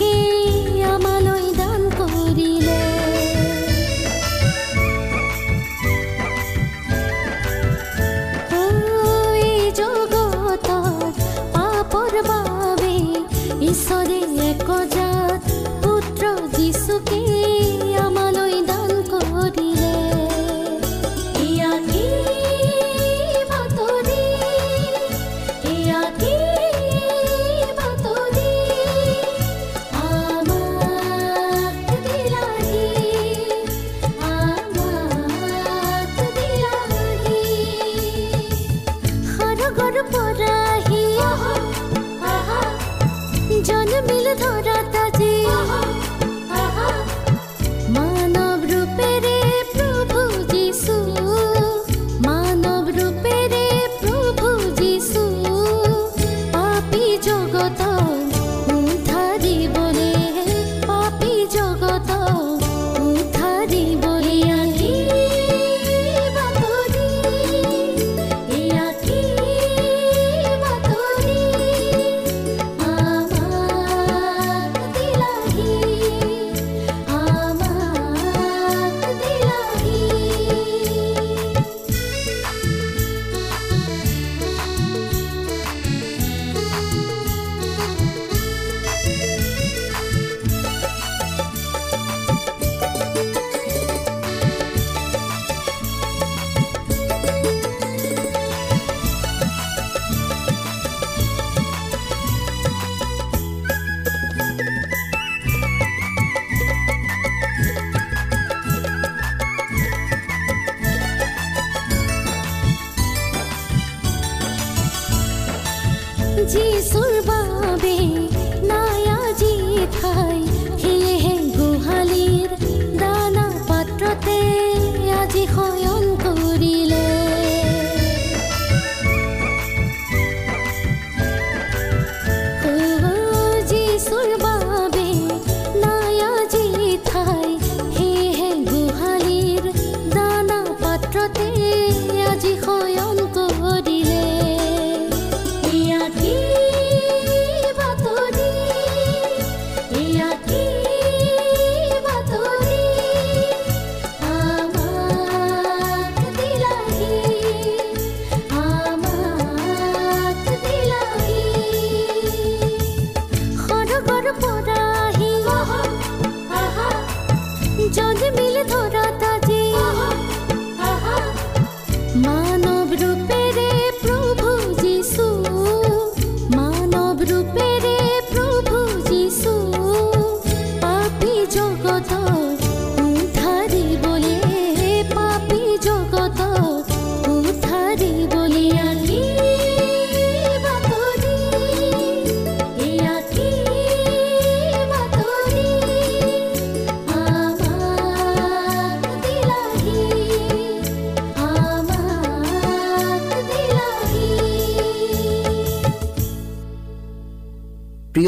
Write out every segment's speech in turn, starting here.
一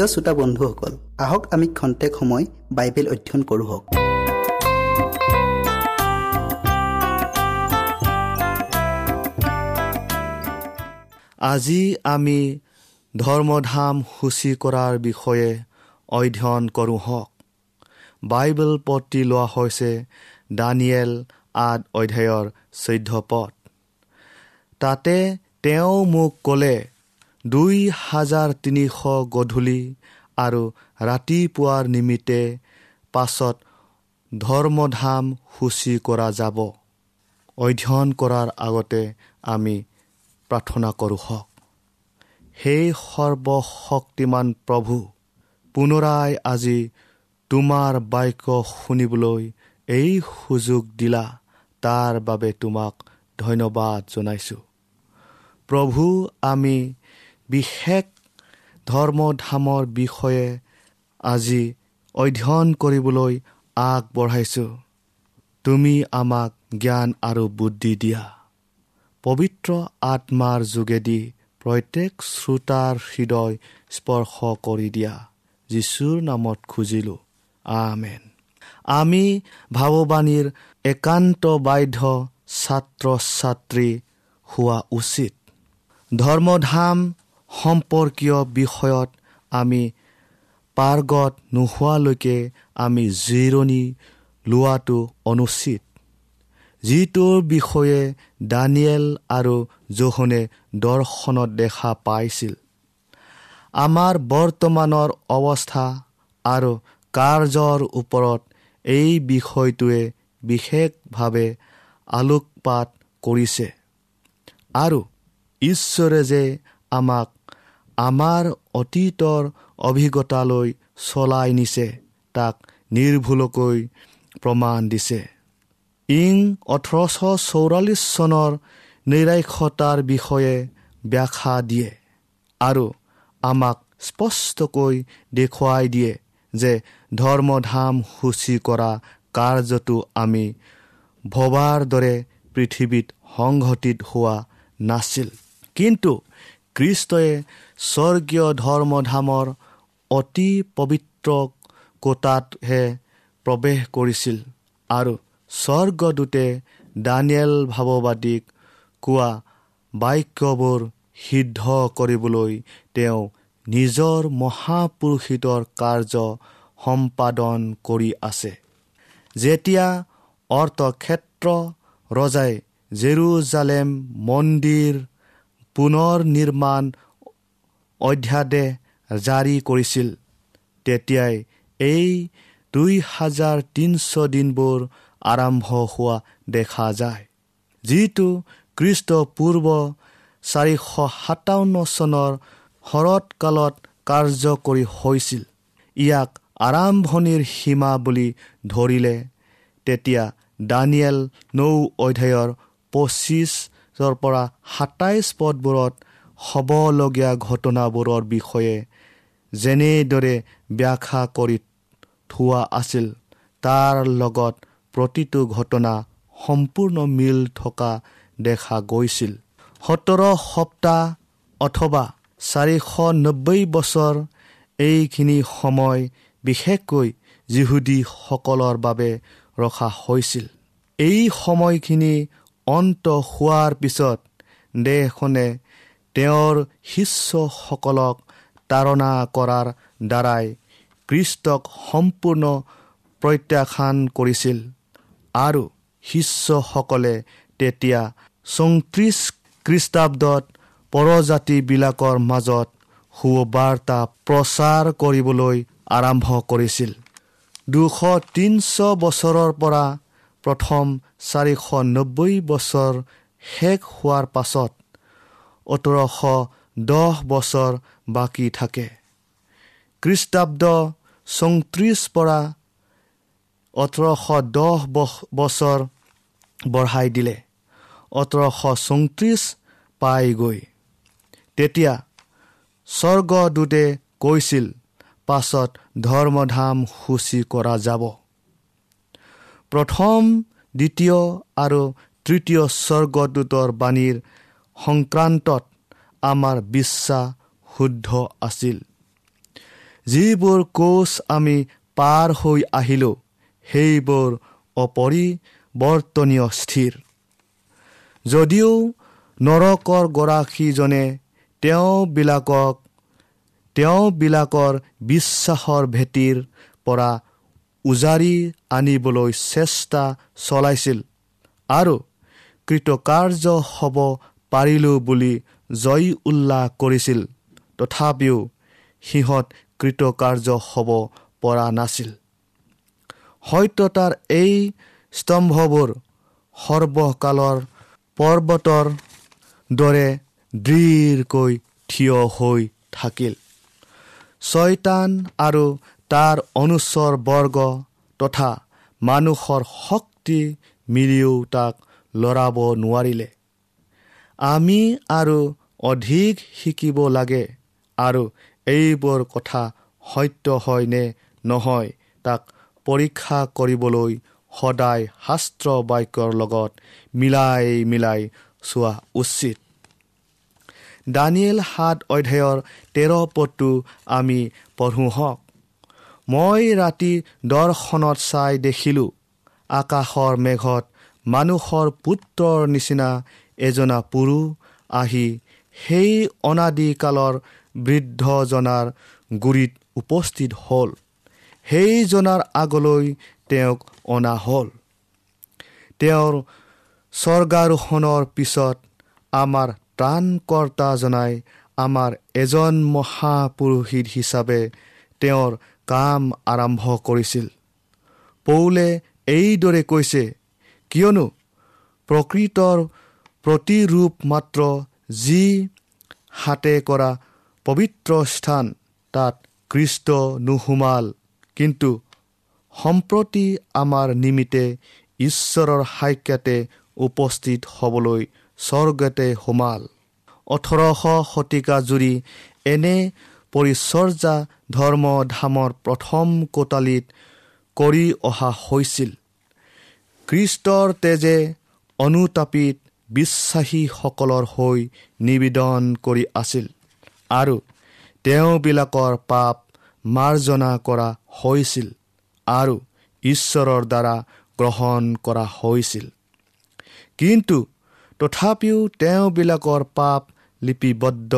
প্ৰিয় শ্ৰোতা বন্ধুসকল আহক আমি খন্তেক সময় বাইবেল অধ্যয়ন কৰোঁ আজি আমি ধৰ্মধাম সূচী কৰাৰ বিষয়ে অধ্যয়ন কৰোঁ হওক। বাইবেল পত্ৰি লোৱা হৈছে দানিয়েল আদ অধ্যায়ৰ চৈধ্য পদ। তাতে তেওঁ মোক ক'লে দুই হাজাৰ তিনিশ গধূলি আৰু ৰাতিপুৱাৰ নিমিত্তে পাছত ধৰ্মধাম সূচী কৰা যাব। অধ্যয়ন কৰাৰ আগতে আমি প্ৰাৰ্থনা কৰোঁ হওক। সেই সৰ্বশক্তিমান প্ৰভু পুনৰাই আজি তোমাৰ বাক্য শুনিবলৈ এই সুযোগ দিলা। তাৰ বাবে তোমাক ধন্যবাদ জনাইছোঁ। প্ৰভু আমি বিশেষ ধৰ্মধামৰ বিষয়ে আজি অধ্যয়ন কৰিবলৈ আগবঢ়াইছোঁ। তুমি আমাক জ্ঞান আৰু বুদ্ধি দিয়া। পবিত্ৰ আত্মাৰ যোগেদি প্ৰত্যেক শ্ৰোতাৰ হৃদয় স্পৰ্শ কৰি দিয়া। যীশুৰ নামত খুজিলোঁ। আমেন। আমি ভাৱবাণীৰ একান্ত বাধ্য ছাত্ৰ ছাত্ৰী হোৱা উচিত। ধৰ্মধাম সম্পৰ্কীয় বিষয়ত আমি পাৰ্গত নোহোৱালৈকে আমি জিৰণি লোৱাটো অনুচিত। যিটোৰ বিষয়ে দানিয়েল আৰু জোহনে দৰ্শনত দেখা পাইছিল। আমাৰ বৰ্তমানৰ অৱস্থা আৰু কাৰ্যৰ ওপৰত এই বিষয়টোৱে বিশেষভাৱে আলোকপাত কৰিছে। আৰু ঈশ্বৰে যে আমাক আমাৰ অতীতৰ অভিজ্ঞতালৈ চলাই নিছে তাক নিৰ্ভুলকৈ প্ৰমাণ দিছে। ইং ওঠৰশ চৌৰাল্লিছ চনৰ নিৰাক্ষতাৰ বিষয়ে ব্যাখ্যা দিয়ে আৰু আমাক স্পষ্টকৈ দেখুৱাই দিয়ে যে ধৰ্মধাম সূচী কৰা কাৰ্যটো আমি ভবাৰ দৰে পৃথিৱীত সংঘটিত হোৱা নাছিল। কিন্তু খ্ৰীষ্টই স্বৰ্গীয় ধৰ্মধামৰ অতি পবিত্ৰ কোটাতহে প্ৰৱেশ কৰিছিল আৰু স্বৰ্গদূতে দানিয়েল ভাৱবাদীক কোৱা বাক্যবোৰ সিদ্ধ কৰিবলৈ তেওঁ নিজৰ মহাপুৰুষিতৰ কাৰ্য সম্পাদন কৰি আছে। যেতিয়া অৰ্থক্ষেত্ৰ ৰজাই জেৰুজালেম মন্দিৰ পুনৰ নিৰ্মাণ অধ্যাদেশ জাৰি কৰিছিল। তেতিয়াই এই দুই হাজাৰ তিনিশ দিনবোৰ আৰম্ভ হোৱা দেখা যায়। যিটো খ্ৰীষ্টপূৰ্ব চাৰিশ সাতাৱন্ন চনৰ শৰৎকালত কাৰ্যকৰী হৈছিল। ইয়াক আৰম্ভণিৰ সীমা বুলি ধৰিলে। তেতিয়া দানিয়েল নৌ অধ্যায়ৰ পঁচিছৰ পৰা সাতাইছ পদবোৰত হ'বলগীয়া ঘটনাবোৰৰ বিষয়ে যেনেদৰে ব্যাখ্যা কৰি থোৱা আছিল তাৰ লগত প্ৰতিটো ঘটনা সম্পূৰ্ণ মিল থকা দেখা গৈছিল। সোতৰ সপ্তাহ অথবা চাৰিশ নব্বৈ বছৰ এইখিনি সময় বিশেষকৈ যিহুদীসকলৰ বাবে ৰখা হৈছিল। এই সময়খিনি অন্ত হোৱাৰ পিছত দেশখনে তেওঁৰ শিষ্যসকলক তাৰণা কৰাৰ দ্বাৰাই খ্ৰীষ্টক সম্পূৰ্ণ প্ৰত্যাখ্যান কৰিছিল আৰু শিষ্যসকলে তেতিয়া চৌত্ৰিছ খ্ৰীষ্টাব্দত পৰজাতিবিলাকৰ মাজত সুবাৰ্তা প্ৰচাৰ কৰিবলৈ আৰম্ভ কৰিছিল। দুশ তিনিশ বছৰৰ পৰা প্ৰথম চাৰিশ নব্বৈ বছৰ শেষ হোৱাৰ পাছত ওঠৰশ দহ বছৰ বাকী থাকে। খ্ৰীষ্টাব্দ চৌত্ৰিছ পৰা ওঠৰশ দহ বছৰ বঢ়াই দিলে। ওঠৰশ চৌত্ৰিছ পাইগৈ। তেতিয়া স্বৰ্গদূতে কৈছিল পাছত ধৰ্মধাম সূচী কৰা যাব। প্ৰথম দ্বিতীয় আৰু তৃতীয় স্বৰ্গদূতৰ বাণীৰ সংক্ৰান্তত আমাৰ বিশ্বাস শুদ্ধ আছিল। যিবোৰ কোচ আমি পাৰ হৈ আহিলোঁ সেইবোৰ অপৰিৱৰ্তনীয় স্থিৰ। যদিও নৰকৰ গৰাকীজনে তেওঁবিলাকক তেওঁবিলাকৰ বিশ্বাসৰ ভেটিৰ পৰা উজাৰি আনিবলৈ চেষ্টা চলাইছিল আৰু কৃতকাৰ্য হ'ব পাৰিলোঁ বুলি জয় উল্লাস কৰিছিল। তথাপিও সিহঁত কৃতকাৰ্য হ'ব পৰা নাছিল। সত্যতাৰ এই স্তম্ভবোৰ সৰ্বকালৰ পৰ্বতৰ দৰে দৃঢ়কৈ থিয় হৈ থাকিল। ছয়তান আৰু তাৰ অনুচৰ বৰ্গ তথা মানুহৰ শক্তি মিলিও তাক লৰাব নোৱাৰিলে। আমি আৰু অধিক শিকিব লাগে। আৰু এইবোৰ কথা সত্য হয় নে নহয় তাক পৰীক্ষা কৰিবলৈ সদায় শাস্ত্ৰ বাক্যৰ লগত মিলাই মিলাই চোৱা উচিত। দানিয়েল সাত অধ্যায়ৰ তেৰ পদটো আমি পঢ়োঁ হওক। মই ৰাতি দৰ্শনত চাই দেখিলোঁ। আকাশৰ মেঘত মানুহৰ পুত্ৰৰ নিচিনা এজনা পুৰুষ আহি সেই অনাদিকালৰ বৃদ্ধজনাৰ গুৰিত উপস্থিত হ'ল। সেইজনাৰ আগলৈ তেওঁক অনা হ'ল। তেওঁৰ স্বৰ্গাৰোহণৰ পিছত আমাৰ ত্ৰাণকৰ্তাজনাই আমাৰ এজন মহাপুৰোহিত হিচাপে তেওঁৰ কাম আৰম্ভ কৰিছিল। পৌলে এইদৰে কৈছে কিয়নো প্ৰকৃতৰ প্ৰতিৰূপ মাত্ৰ যি হাতে কৰা পবিত্ৰ স্থান তাত কৃষ্ট নোসোমাল। কিন্তু সম্প্ৰতি আমাৰ নিমিত্তে ঈশ্বৰৰ সাক্ষাতে উপস্থিত হ'বলৈ স্বৰ্গতে সোমাল। ওঠৰশ শতিকা জুৰি এনে পৰিচৰ্যা ধৰ্ম ধামৰ প্ৰথম কোটালিত কৰি অহা হৈছিল। খ্ৰীষ্টৰ তেজে অনুতাপিত বিশ্বাসীসকলৰ হৈ নিবেদন কৰি আছিল। আৰু তেওঁবিলাকৰ পাপ মাৰ্জনা কৰা হৈছিল আৰু ঈশ্বৰৰ দ্বাৰা গ্ৰহণ কৰা হৈছিল। কিন্তু তথাপিও তেওঁবিলাকৰ পাপ লিপিবদ্ধ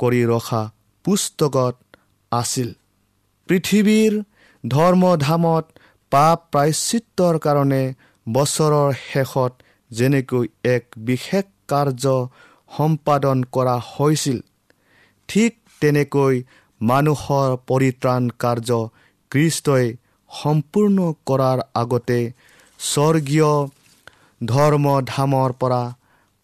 কৰি ৰখা পুস্তকত আছিল। পৃথিৱীৰ ধৰ্মধামত পাপ প্ৰায়চিত্ৰৰ কাৰণে বছৰৰ শেষত যেনেকৈ এক বিশেষ কাৰ্য সম্পাদন কৰা হৈছিল ঠিক তেনেকৈ মানুহৰ পৰিত্ৰাণ কাৰ্য কৃষ্টই সম্পূৰ্ণ কৰাৰ আগতে স্বৰ্গীয় ধৰ্মধামৰ পৰা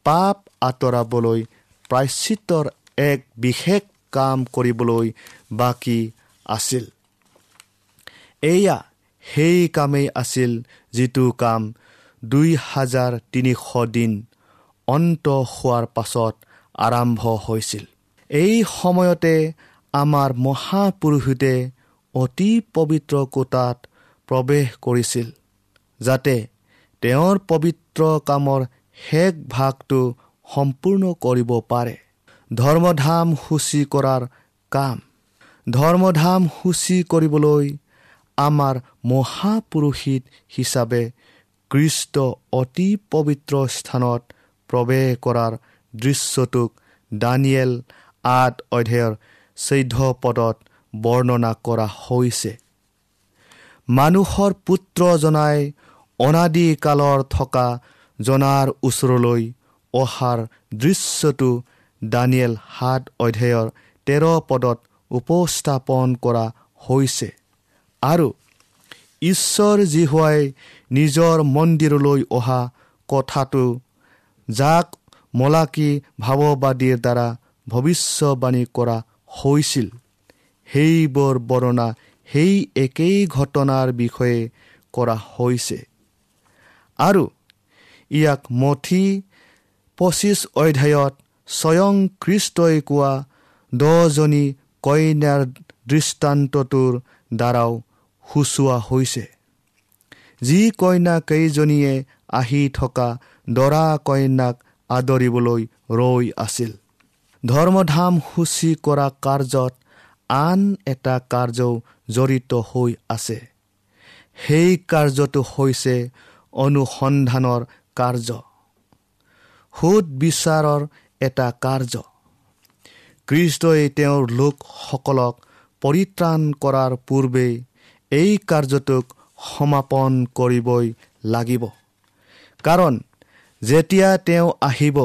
পাপ আঁতৰাবলৈ প্ৰায়চিত্ৰৰ এক বিশেষ কাম কৰিবলৈ বাকী আছিল। এয়া সেই কামেই আছিল যিটো কাম দুই হাজাৰ তিনিশ দিন অন্ত হোৱাৰ পাছত আৰম্ভ হৈছিল। এই সময়তে আমাৰ মহাপুৰুষে অতি পবিত্ৰ কোটাত প্ৰৱেশ কৰিছিল যাতে তেওঁৰ পবিত্ৰ কামৰ শেষ ভাগটো সম্পূৰ্ণ কৰিব পাৰে। ধৰ্মধাম সূচী কৰাৰ কাম। ধৰ্মধাম সূচী কৰিবলৈ আমাৰ মহাপুৰুষিত হিচাপে কৃষ্ট অতি পবিত্ৰ স্থানত প্ৰৱেশ কৰাৰ দৃশ্যটোক দানিয়েল আঠ অধ্যায়ৰ চৈধ্য পদত বৰ্ণনা কৰা হৈছে। মানুহৰ পুত্ৰজনাই অনাদিকালৰ থকা জনাৰ ওচৰলৈ অহাৰ দৃশ্যটো দানিয়েল সাত অধ্যায়ৰ তেৰ পদত উপস্থাপন কৰা হৈছে। আৰু ঈশ্বৰ জীহুৱাই নিজৰ মন্দিৰলৈ অহা কথাটো যাক মলাকী ভাৱবাদীৰ দ্বাৰা ভৱিষ্যবাণী কৰা হৈছিল। সেইবোৰ বৰ্ণনা সেই একেই ঘটনাৰ বিষয়ে কৰা হৈছে। আৰু ইয়াক মঠি পঁচিছ অধ্যায়ত স্বয়ং খ্ৰীষ্টই কোৱা দহজনী কইনাৰ দৃষ্টান্তটোৰ দ্বাৰাও সূচোৱা হৈছে। যি কইনা কেইজনীয়ে আহি থকা দৰা কইনাক আদৰিবলৈ ৰৈ আছিল। ধৰ্মধাম সূচী কৰা কাৰ্যত আন এটা কাৰ্যও জড়িত হৈ আছে। সেই কাৰ্যটো হৈছে অনুসন্ধানৰ কাৰ্য। সুদ বিচাৰৰ এটা কাৰ্য। কৃষ্টই তেওঁৰ লোকসকলক পৰিত্ৰাণ কৰাৰ পূৰ্বেই এই কাৰ্যটোক সমাপন কৰিবই লাগিব। কাৰণ যেতিয়া তেওঁ আহিব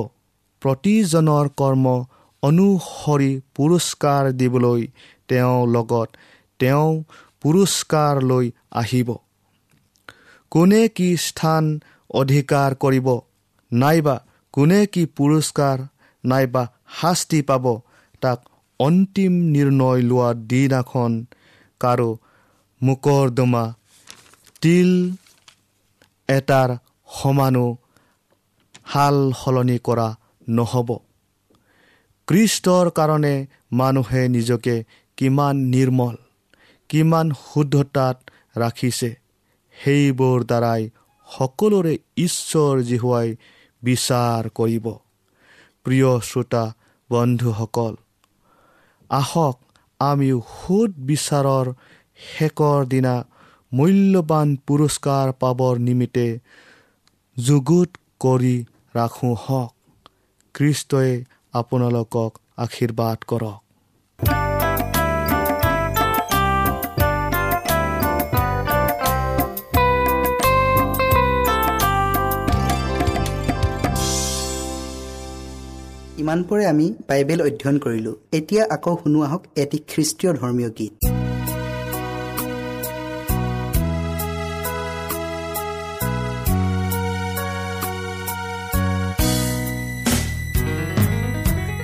প্ৰতিজনৰ কৰ্ম অনুসৰি পুৰস্কাৰ দিবলৈ তেওঁ লগত তেওঁ পুৰস্কাৰ লৈ আহিব। কোনে কি স্থান অধিকাৰ কৰিব নাইবা কোনে কি পুৰস্কাৰ নাইবা শাস্তি পাব তাক অন্তিম নিৰ্ণয় লোৱা দিনাখন কাৰো মোকৰ্দমা তিল এটাৰ সমানো সাল সলনি কৰা নহ'ব। কৃষ্টৰ কাৰণে মানুহে নিজকে কিমান নিৰ্মল কিমান শুদ্ধতাত ৰাখিছে সেইবোৰ দ্বাৰাই সকলোৰে ঈশ্বৰ জিহুৱাই বিচাৰ কৰিব। প্ৰিয় শ্ৰোতা বন্ধুসকল আহক আমিও সুদ বিচাৰৰ শেষৰ দিনা মূল্যৱান পুৰস্কাৰ পাবৰ নিমিত্তে যুগুত কৰি ৰাখোঁ হওক খ্ৰীষ্টই আপোনালোকক আশীৰ্বাদ কৰক। ইমানপৰে আমি বাইবেল অধ্যয়ন কৰিলোঁ। এতিয়া আকৌ শুনো আহক এটি খ্ৰীষ্টীয় ধৰ্মীয় গীত।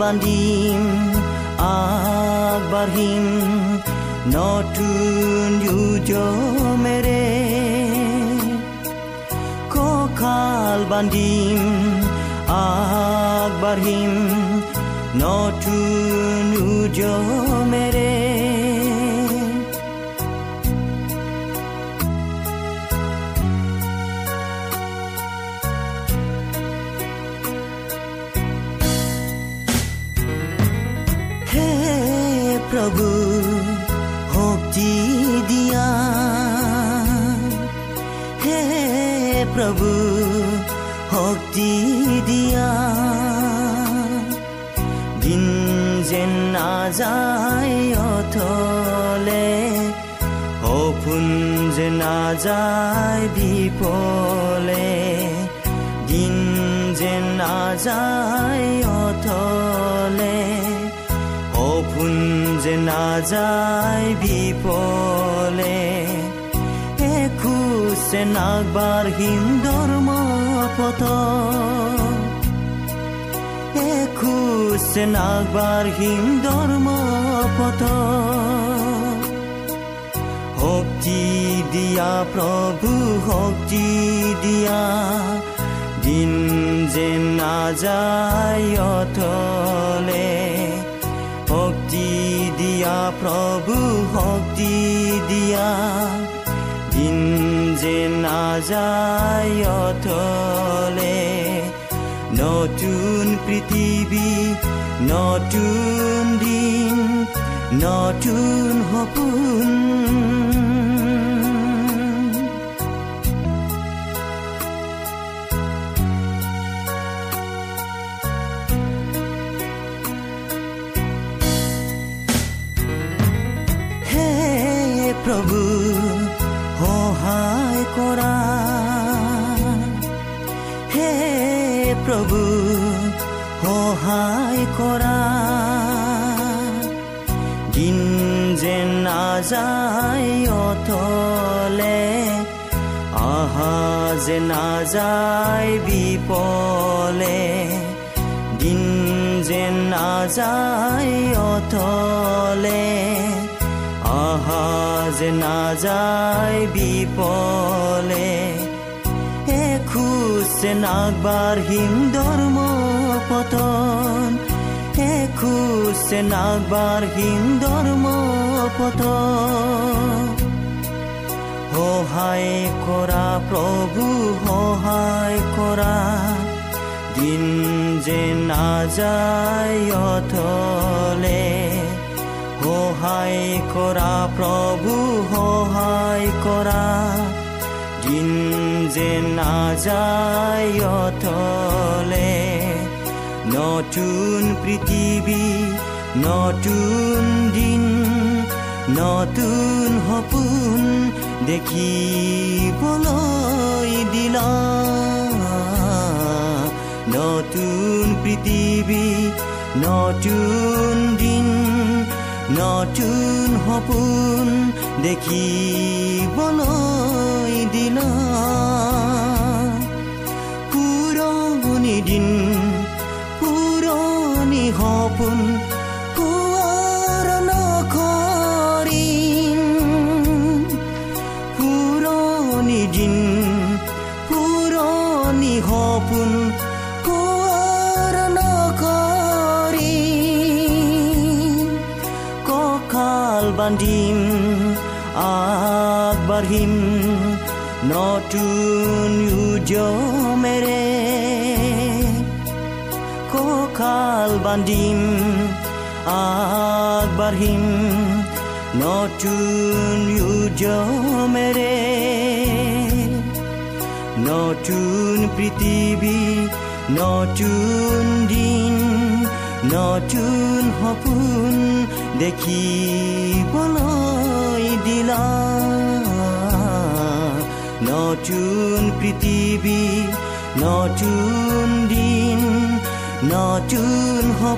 banding akbar notun yujo mere. Kokal bandim akbar notun yujo mere. নাযায় অথলে। সপোন যে নাযায় বিপলে। দিন যেন নাযায় অথলে। সপোন যে নাযায় বিপলে। এখোজে নাগবাঢ়িম ধৰ্ম পথ এখোজে নাগবাঢ়িম ধৰ্ম পথ শক্তি দিয়া প্ৰভু শক্তি দিয়া দিন যেন নাযায় অথলে। শক্তি দিয়া প্ৰভু শক্তি দিয়া দিন যেন নাযায় অথলে। নতুন পৃথিৱী নতুন দিন নতুন সপোন প্ৰভু সহায় কৰা হে প্ৰভু সহায় কৰা। দিন যেন নাযায় অথলে আহা যে নাযায় বিপলে। দিন যেন নাযায় অথলে আহা যে নাযায় বিপলে। এখোজে নাগবাঢ়িম ধৰ্ম পতন। এখোজে নাগবাঢ়িম ধৰ্ম পতন। সহায় কৰা প্ৰভু সহায় কৰা দিন যে নাযায় অথলে। সহায় কৰা প্ৰভু সহায় কৰা দিন যে নাযায় অথলে নতুন পৃথিৱী নতুন দিন নতুন সপোন দেখিবলৈ দিলা নতুন পৃথিৱী নতুন দিন নতুন সপোন দেখিবলৈ দিলা Muhammed'in বান্ধিম আগবাঢ়িম নতুন উদ্যমেৰে নতুন পৃথিৱী নতুন দিন নতুন সপোন দেখিবলৈ দিলা নতুন পৃথিৱী নতুন দিন নতুন সপোন